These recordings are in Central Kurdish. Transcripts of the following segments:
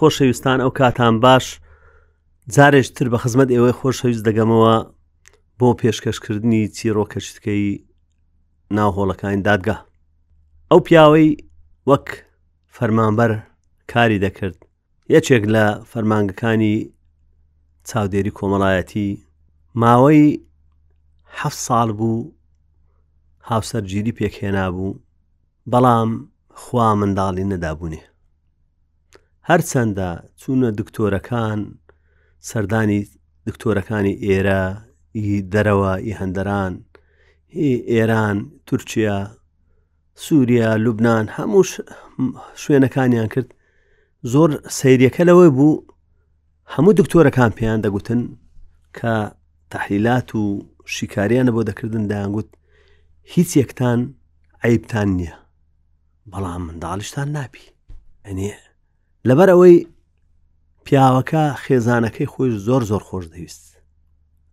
خۆشەویستان ئەو کاتان باش جارێش تر بە خزمەت ئێوەی خۆشەویست دەگەمەوە بۆ پێشکەشکردنی چیرۆکەشتکەی ناو هۆڵەکانی دادگا ئەو پیاوەی وەک فەرمانبەر کاری دەکرد یەکێک لە فەرمانگەکانی چاودێری کۆمەڵایەتی ماوەی حە ساڵ بوو هاوسەرگیری پێکهێنا بوو بەڵام خوا منداڵی نەدابوونێ هەرچەندە چوونە دکتۆرەکان سەردانی دکتۆرەکانی ئێرە ی دەرەوە ی هەندەران هی ئێران تورکیا سووریا لوبناان هەموو شوێنەکانیان کرد زۆر سریەکە لەوەی بوو هەموو دکتۆرەکان پێیان دەگوتن کە تەحلیلات و شیکاریانە بۆ دەکردن دەیانگوت هیچ یەکتان عیبتان نییە بەڵام منداڵشتان نابی ئەنێ لەبەر ئەوەی پیاوەکە خێزانەکەی خۆش زۆر زۆر خۆش دەویست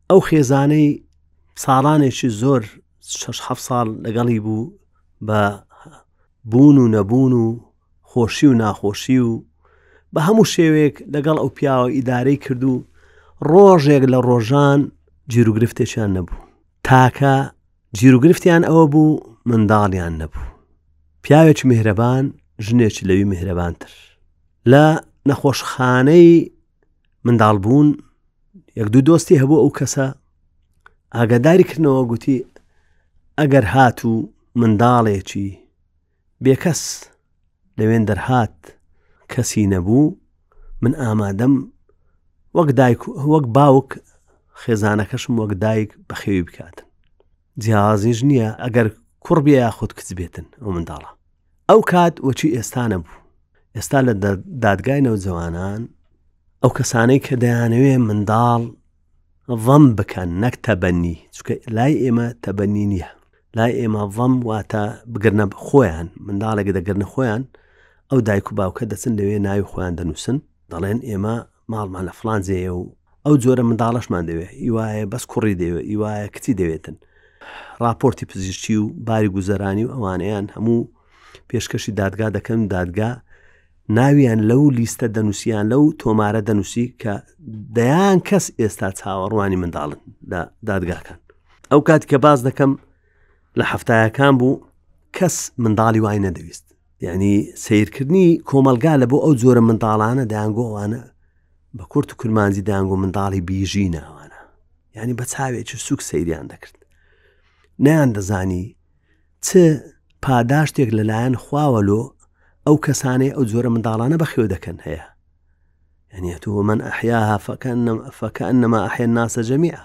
ئەو خێزانەی ساڵانێکی زۆر شش ح ساڵ لەگەڵی بوو بە بوون و نەبوون و خۆشی و ناخۆشی و بە هەموو شێوێک لەگەڵ ئەو پیاوە ئیدارەی کرد و ڕۆژێک لە ڕۆژان جیروگرفتێکیان نەبوو تاکە گیروگرفتیان ئەوە بوو منداڵیان نەبوو پیاوێکی میهرەبان ژنێکی لەوی میهرەبانتر لە نەخۆشخانەی منداڵ بوون یەک دوو دۆستی هەبوو ئەو کەسە ئاگاداری کردنەوە گوتی ئەگەر هاتوو منداڵێکی بێکەس لەوێن دەرهات، کەسی نەبوو، من ئامادەم وەک دایک وەک باوک خێزانەکەشم وەک دایک بەخێوی بکاتن جیازیش نییە ئەگەر کوڕ بێ یاخود کچ بێتن ئەو منداڵە ئەو کات وەچی ئێستانە بوو ئێستا لە دادگای نەوجەوانان ئەو کەسانەی کە دەیانەوێ منداڵ ضم بکەن نەک تەبەنی چکە لای ئێمە تەبەنی نییە لای ئێمە ضم واتە بگرنە خۆیان منداڵێک دەگرنە خۆیان ئەو دایک و باوکە دەچن لەوێ ناوی خۆیان دەنووسن دەڵێن ئێمە ماڵمان لە فلان جێە و ئەو جۆرە منداڵشمان دەوێت ئیواە بەس کوڕی دەوێت ئیواە کچی دەوێتن راپۆرتی پزیشتی و باری گوزەرانی و ئەوانیان هەموو پێشکەشی دادگا دەکەن دادگا ناویان لەو لیستە دەنووسیان لەو تۆمارە دەنووسی کە دەیان کەس ئێستا چاوەڕوانی منداڵن لە دادگاکان ئەو کات کە باز دەکەم لە هەفتایەکان بوو کەس منداڵی وای نەدەویست یعنی سیرکردنی کۆمەلگا لە بۆ ئەو جۆرە منداڵانە دەیانگۆوانە بە کورت و کرمانجی دەنگۆ منداڵی بیژی ناوانە یعنی بە چاوێکی سوک سەیریان دەکرد نیان دەزانی چ پاداشتێک لەلایەن خواوە لۆ ئەو کەسانەی ئەو جۆرە منداڵانە بەخێو دەکەن هەیە یعنیەتو ومن ئەحیاها فەکەنما ئەحێن ناسە جەمیعە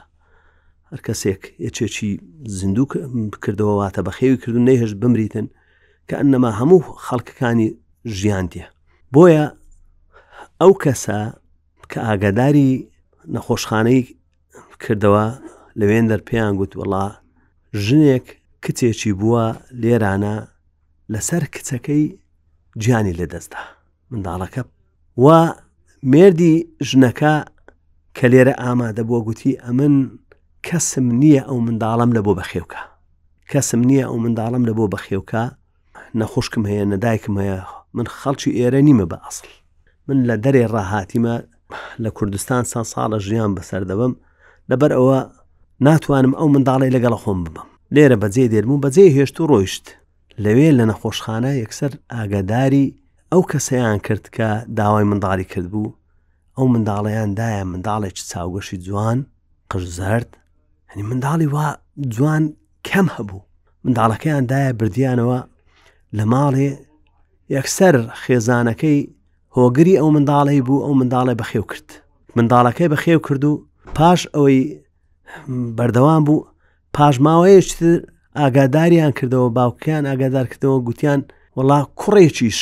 هەر کەسێک یەکێکی زیندوو بکردەوە واتە بەخێوی کردو نەیهش بمریتن کە ئەنەما هەموو خەڵکەکانی ژیان دێ بۆیە ئەو کەسە کە ئاگاداری نەخۆشخانەی کردەوە لەوێندەر پێیان گوت وڵا ژنێک کچێکی بووە لێرانە لەسەر کچەکەی گیانی لەدەستدا منداڵەکە و مردی ژنەکە کە لێرە ئامادە بووە گوتی ئەمن کەسم نییە ئەو منداڵم لە بۆ بەخێوکە کەسم نییە ئەو منداڵم لە بۆ بەخێوکە نە خوشکم هەیە نە دایکم هەیە من خەڵکی ئێرە نیمە بە ئەسڵ من لە دەرێ ڕاهاتیمە لە کوردستان سان ساڵە ژیان بەسەر دەبم لەبەر ئەوە ناتوانم ئەو منداڵی لەگەڵ خۆم ببم لێرە بەجێ دێرمون بەجێ هێشت و ڕۆیشت لەوێ لە نەخۆشخانە یەکسەر ئاگاداری ئەو کەسەیان کرد کە داوای منداڵی کرد بوو ئەو منداڵیان دایە منداڵێکی چاوگەشی جوان قژ زرد هەنی منداڵی وا جوان کەم هەبوو منداڵەکەیان دایە بردیانەوە لە ماڵێ یەکسەر خێزانەکەی هۆگری ئەو منداڵی بوو ئەو منداڵی بەخێو کرد منداڵەکەی بەخێو کرد و پاش ئەوەی بەردەوام بوو پاش ماوەیەش ئاگاداریان کردەوە باوکیان ئاگادار کردەوە گوتیان وڵا کوڕێکیش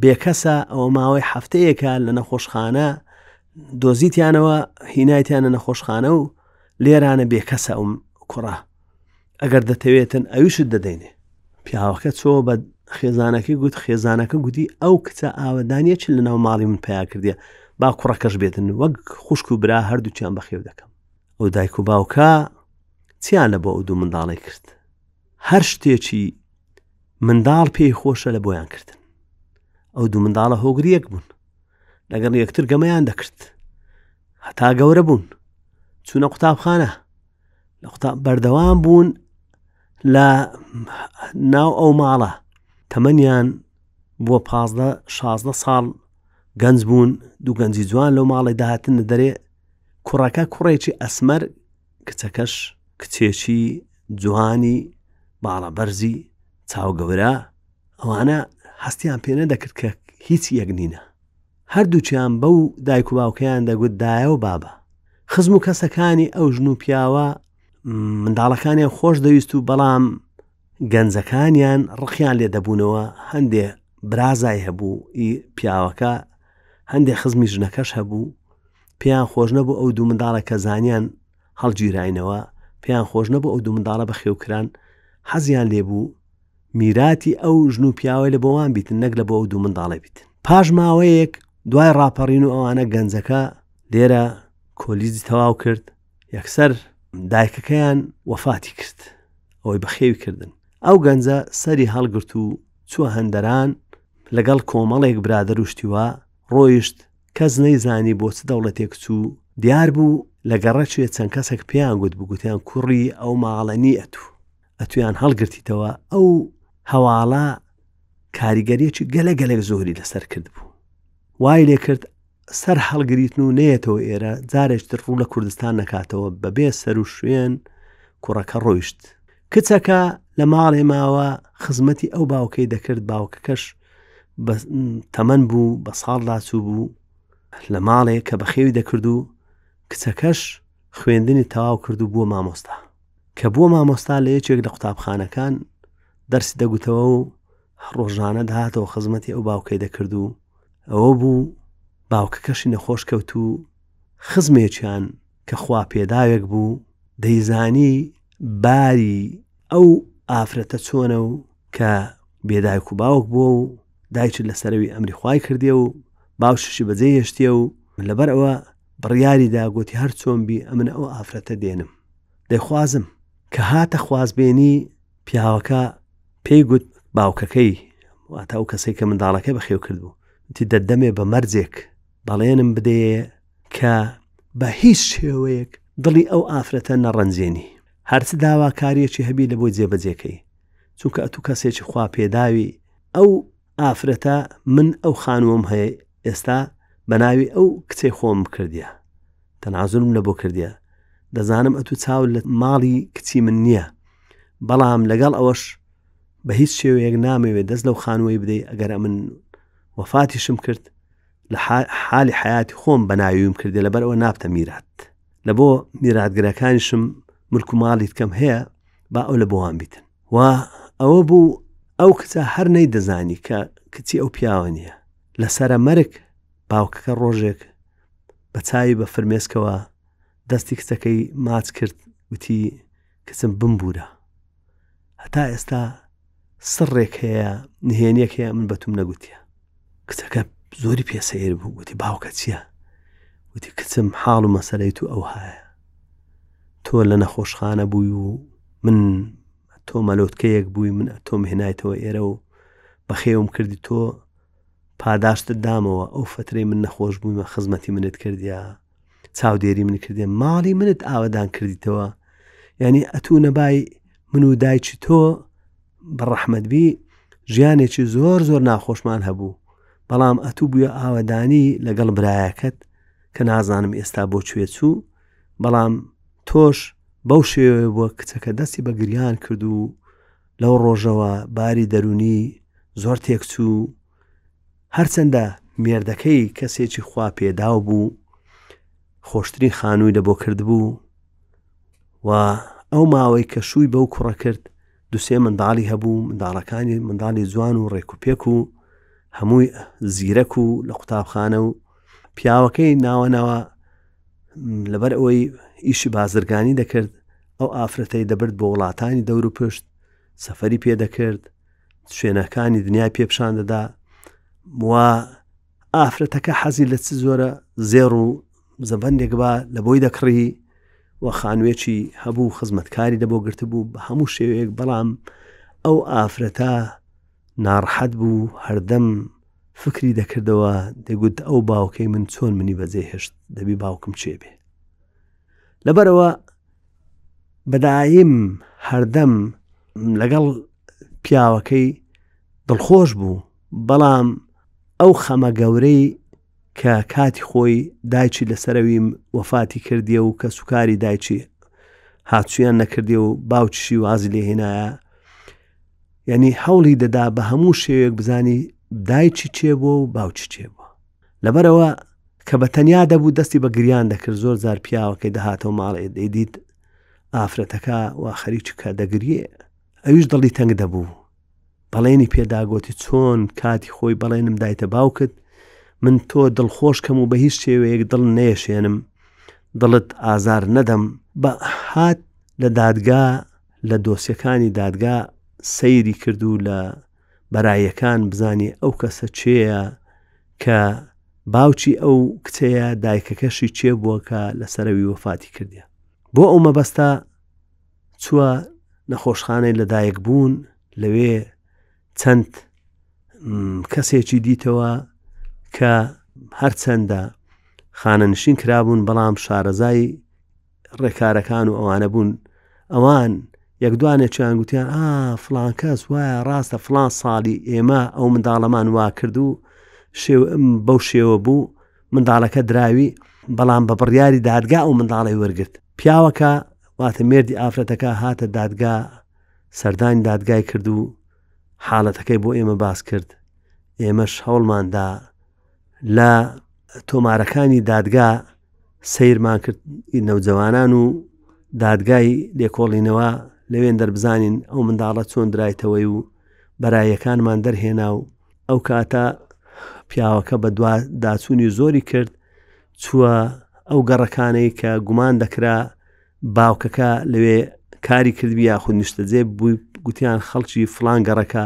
بێکەسە ئەوە ماوەی هەفتەیەکە لە نەخۆشخانە دۆزیتیانەوە هینایتیانە نەخۆشخانە و لێرانە بێ کەسە ئەوم کوڕە ئەگەر دەتەوێتن ئەویشت دەدەینێ پیاوەکە چۆ بە خێزانەکەی گوت خێزانەکە گوتی ئەو کچە ئاوەدانە چ لە ناو ماڵی من پیا کردە با کوڕەکەش بێتن وەک خوشک و برا هەردووچیان بەخێو دەکەم ئەو دایک و باوکە چیان لە بۆ ئەو دوو منداڵی کرد هەر شتێکی منداڵ پێی خۆشە لە بۆیان کردن ئەو دوو منداڵە هۆگریەک بوون لەگەڵ یەکتر گەمەیان دەکرد هەتا گەورە بوون چوونە قوتابخانە لە قوتاب بەردەوام بوون لە ناو ئەو ماڵە تەمەنیان بووە پازدە شازدە ساڵ گەنج بوون دوو گەنجی جوان لەو ماڵی داهاتن دەرێ کوڕەکە کوڕێکی ئەسمەر کچەکەش کچێکی جوانی باڵە بەرزی چاوگەورە ئەوانە هەستیان پێ نەدەکرد کە هیچ یەک نینە هەردووچیان بەو دایک و باوکەیان دەگوت دایە و بابە خزم و کەسەکانی ئەو ژن و پیاوە منداڵەکانیان خۆش دەویست و بەڵام گەنجەکانیان ڕقیان لێ دەبوونەوە هەندێ برازای هەبوو پیاوەکە هەندێ خزمی ژنەکەش هەبوو پێیان خۆش نەبوو ئەو دوو منداڵە کە زانیان هەڵگیراینەوە پێیان خۆش نەبوو ئەو دوو منداڵە بە خێوکران حەزیان لێبوو میراتی ئەو ژن و پیاوەی لە بۆوان بیتن نەک لە بۆ ئەو دوو منداڵێ بیتن پاش ماوەیەک دوای ڕاپەڕین و ئەوانە گەنجەکە لێرە کۆلیزی تەواو کرد یەکسەر دایکەکەیان وەفاتی کرد ئەوەی بەخێوی کردن ئەو گەنجە سەری هەڵگرت و چووە هەندەران لەگەڵ کۆمەڵێک برادر و شتیوا ڕۆیشت کەس نەیزانی بۆ چ دەوڵەتێک چوو دیار بوو لە گەڕەکێ چەند کەسێک پێیان گوت بگوتیان کوڕی ئەو ماڵەنی ئەتوو ئەتویان هەڵگرتیتەوە ئەو هەواڵە کاریگەریەکی گەلە گەلێک زۆری لەسەر کرد بوو وای لێ کرد سەر هەڵگریتن و نێتەوە ئێرە جارێکتر ڕوو لە کوردستان نەکاتەوە بەبێ سەر و شوێن کوڕەکە ڕۆیشت کچەکە لە ماڵێ ماوە خزمەتی ئەو باوکەی دەکرد باوکەکەش تەمەەن بوو بە ساڵدا چوو بوو لە ماڵێک کە بەخێوی دەکرد و کچەکەش خوێندنی تەواو کرد و بووە مامۆستا کە بووە مامۆستا لە یەکێک لە قوتابخانەکان دەرسی دەگوتەوە و ڕۆژانە داهاتەوە خزمەتی ئەو باوکەی دەکرد و ئەوە بوو باوکەکەشی نەخۆش کەوت و خزمێکیان کە خوا پێداوێک بوو دەیزانی باری ئەو ئافرەتە چۆنە و کە بێدایک و باوک بووە و دایکی لەسەرەوی ئەمری خوای کردێ و باوششی بەجێ هێشتێ و لەبەر ئەوە بڕیاری دا گۆتی هەر چۆن بی ئەمن ئەو ئافرەتە دێنم دەیخوازم کە هاتە خوازبێنی پیاوەکە پێی گوت باوکەکەی واتە ئەو کەسێک کە منداڵەکە بەخێو کردبوو تی دەدەمێ بە مەرجێک بەڵێنم بدەیە کە بە هیچ شێوەیەک دڵی ئەو ئافرەتە نەڕەنجێنی هەرچ داواکاریەکی هەبی لە بۆی جێبەجێکەی چونکە ئەتوو کەسێکی خوا پێداوی ئەو ئافرەتە من ئەو خانووەم هەیە ئێستا بەناوی ئەو کچەی خۆم کردە تەنازلم لە بۆ کردە دەزانم ئەتو چاو لە ماڵی کچی من نییە بەڵام لەگەڵ ئەوەش بە هیچ شێوەیەک نامەوێت دەست لەو خانووی بدەیت ئەگەر ئەمن وەفاتیشم کرد لە حالی حیاتی خۆم بەناویم کردی لەبەر ئەوە نابتە میرات لە بۆ میراتگرەکانیشم ملک و ماڵیت کەم هەیە با ئەو لە بۆوان بیتن و ئەوە بوو ئەو کچە هەر نەیدەزانی کە کچی ئەو پیاوە نییە لە سرە مەرگ باوکەکە ڕۆژێک بە چاوی بە فرمێسکەوە دەستی کچەکەی ماچ کرد وتی کچم بمبورە هەتا ئێستا سڕێک هەیە نهێنیەک هەیە من بەتوم نەگوتیە کچەکە زۆری پێ سەیر بوو گوتی باوکە چییە وتی کچم حاڵ و مەسەرەی تو ئەو هایە تۆ لە نەخۆشخانە بووی و من تۆ مەلۆتکەیەک بووی من تۆم هێنایتەوە ئێرە و بەخێوم کردی تۆ پاداشتت دامەوە ئەو فترەی من نەخۆش بوومە خزمەتی منت کردیا چاودێری من کردێ ماڵی منت ئاوادان کردیتەوە یعنی ئەتوو نەبای من و دایکی تۆ بە ڕەحمد بی ژیانێکی زۆر زۆر ناخۆشمان هەبوو بەڵام ئەتوو بووە ئاوادانی لەگەڵ برایەکەت کە نازانم ئێستا بۆ کوێ چوو بەڵام تۆش بەو شێوێ بووە کچەکە دەستی بە گریان کرد و لەو ڕۆژەوە باری دەرونی زۆر تێکچوو هەرچەندە مێردەکەی کەسێکی خوا پێداو بوو خۆشترین خانووی لە بۆ کردبوو و ئەو ماوەی کە شووی بەو کوڕە کرد دوسێ منداڵی هەبوو منداڵەکانی منداڵی جوان و ڕێک و پێک و هەمووی زیرەک و لە قوتابخانە و پیاوەکەی ناوەنەوە لەبەر ئەوەی ئیشی بازرگانی دەکرد ئەو ئافرەتەی دەبرد بۆ وڵاتانی دەور و پشت سەفری پێدەکرد شوێنەکانی دنیا پێ پیشان دەدا و ئافرەتەکە حەزی لە چ زۆرە زێڕ و زەبندێک بە لە بۆی دەکڕی و خانوێکی هەبوو خزمەتکاری دەبۆ گرتبوو بە هەموو شێوەیەک بەڵام ئەو ئافرەتە ناڕحەت بوو هەردەم فکری دەکردەوە دەگوت ئەو باوکەی من چۆن منی بەجێ هێشت دەبی باوکم چێ بێ لەبەرەوە بەدایم هەردەم لەگەڵ پیاوەکەی دڵخۆش بوو، بەڵام ئەو خەمە گەورەی کە کاتی خۆی دایکی لەسەرەویم وەفاتی کردیە و کە سوکاری دایکی هاچویان نەکردێ و باوکشی وازی لێهێنایە یعنی هەوڵی دەدا بە هەموو شێوێک بزانی دایکی چێ بووە و باوکی چێ بووە لەبەرئەوە کە بە تەنیا دەبوو دەستی بە گریان دەکرد زۆر زار پیاوەکەی دەهاتەوە ماڵێ دەیدیت ئافرەتەکە و خەریک کە دەگریێ ئەویش دڵی تەنگ دەبوو بەڵێنی پێداگۆتی چۆن کاتی خۆی بەڵێنم دایتە باوکت من تۆ دڵخۆش کەم و بە هیچ شێوەیەک دڵ نێشێنم دڵت ئازار نەدەم بە هات لە دادگا لە دۆسیەکانی دادگا سەیری کرد و لە بەرایەکان بزانێ ئەو کەسە چێە کە باوکی ئەو کچەیە دایکەکەشی چێ بووە کە لە سەرەوی وەفاتی کردە بۆ ئەو مەبەستا چووە نەخۆشخانەی لەدایک بوون لەوێ چەند کەسێکی دیتەوە کە هەرچەندە خانەنشین کرابوون بەڵام شارەزای ڕێکارەکان و ئەوانە بوون ئەوان یەک دوانێکیان گوتیان ئا فلان کەس وایە ڕاستە فلان ساڵی ئێمە ئەو منداڵەمان وا کرد و بەو شێوە بوو منداڵەکە دراوی بەڵام بە بڕیاری دادگا ئەو منداڵی وەرگرت پیاوەکە واتە مردی ئافرەتەکە هاتە دادگا سەردانی دادگای کرد و حاڵەتەکەی بۆ ئێمە باس کرد ئێمەش هەوڵماندا لە تۆمارەکانی دادگا سیرمان کرد نەوجەوانان و دادگای لێکۆڵینەوە لەوێن دەربزانین ئەو منداڵە چۆن درایتەوەی و بەرایەکانمان دەرهێنا و ئەو کاتە پیاوەکە بە دوا داچوونی زۆری کرد چووە ئەو گەڕەکانەی کە گومان دەکرا باوکەکە لەوێ کاری کردبی یاخود نیشتەجێ بووی گوتیان خەڵکی فلان گەڕەکە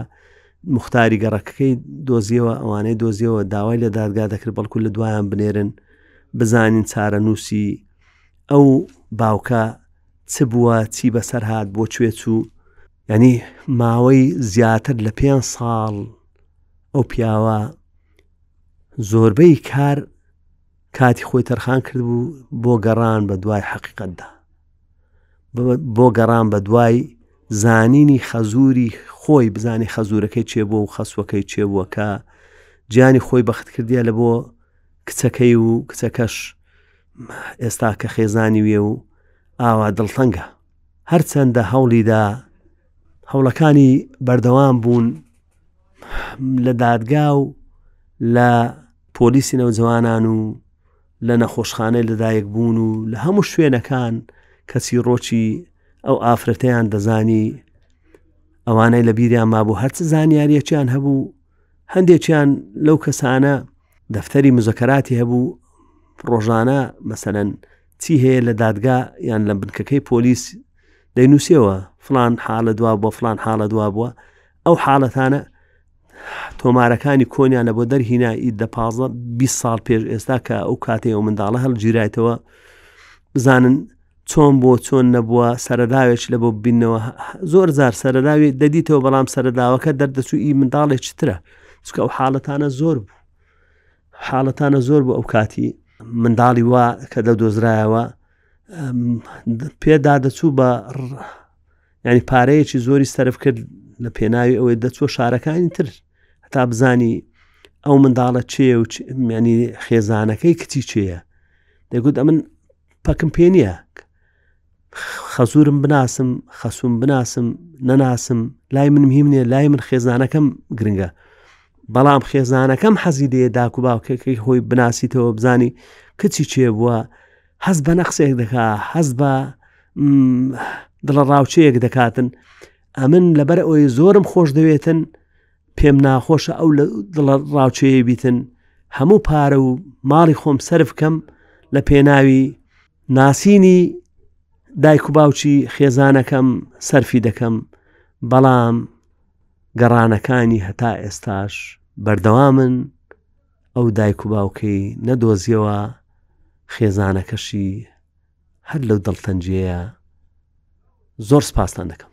مختاری گەڕەکەکەی دۆزیەوە ئەوانەی دۆزیەوە داوای لە دادگا دەکرد بەڵکو لە دوایان بنێرن بزانین چارە نووسی ئەو باوکە چ بووە چی بەسەر هاات بۆ کوێ چوو ینی ماوەی زیاتر لە پێ ساڵ ئەو پیاوە زۆربەی کار کاتی خۆی تەرخان کرد بوو بۆ گەڕان بە دوای حەقیقەتدا بۆ گەڕان بە دوای زانینی خەزوری خۆی بزانانی خەزورەکەی چێ بووە و خەسوەکەی چێ بووە کە جیانی خۆی بەخت کردیە لە بۆ کچەکەی و کچەکەش ئێستا کە خێزانی وێ و ئاوا دڵتەنگە هەرچەندە هەوڵیدا هەوڵەکانی بەردەوام بوون لە دادگا و لە پۆلیسی نەوجەوانان و لە نەخۆشخانەی لەدایک بوون و لە هەموو شوێنەکان کەچی ڕۆکی ئەو ئافرەتیان دەزانی ئەوانەی لە بیریان مابوو هەرچ زانیاریەکیان هەبوو هەندێکیان لەو کەسانە دەفتەری مزەکەراتی هەبوو ڕۆژانە مەسەەن چی هەیە لە دادگا یان لە بنکەکەی پۆلیس دەینووسەوە فلان حالە دوا بۆ فلان حالە دوا بووە ئەو حاڵەتانە تۆمارەکانی کۆنیانە بۆ دەرهینا ئی دە پازە بی ساڵ پێش ئێستا کە ئەو کاتێ ئەو منداڵە هەڵگیرایتەوە بزانن چۆن بۆ چۆن نەبووە سەرەداوێک لە بۆ ببینەوە زۆر زار سەرەداوی دەدیتەوە بەڵام سەرەداوەکە دەردەچوو ئی منداڵێک چترە چکە ئەو حاڵەتانە زۆر بوو حاڵەتانە زۆر بۆ ئەو کاتی منداڵی وا کە دە دۆزرایەوە پێدا دەچوو بە ینی پارەیەکی زۆری سرف کرد لە پێناوی ئەوەی دەچوە شارەکانی تر هەتا بزانی ئەو منداڵە چێ و ینی خێزانەکەی کچی چێە دەگوت ئەمن پەکم پێ نییە خەزورم بناسم خەسوم بناسم نەناسم لای من مهیم نیە لای من خێزانەکەم گرنگە بەڵام خێزانەکەم حەزی دێ داکو باوکەکەی هۆی بناسیتەوە بزانی کچی چێ بووە هەست بە نەخسێک دەکا هەست بە دڵە ڕاوچەیەک دەکاتن ئەمن لەبەر ئەوەی زۆرم خۆش دەوێتن پێم ناخۆشە ئەو لە دڵە ڕاوچەیە بیتن هەموو پارە و ماڵی خۆم سرف بکەم لە پێناوی ناسینی دایک و باوچی خێزانەکەم سەرفی دەکەم بەڵام گەڕانەکانی هەتا ئێستاش بەردەوامن ئەو دایک و باوکەی نەدۆزیەوە خێزانەکەشی هەر لەو دڵتەنجەیە زۆر سپاستان دەکەم.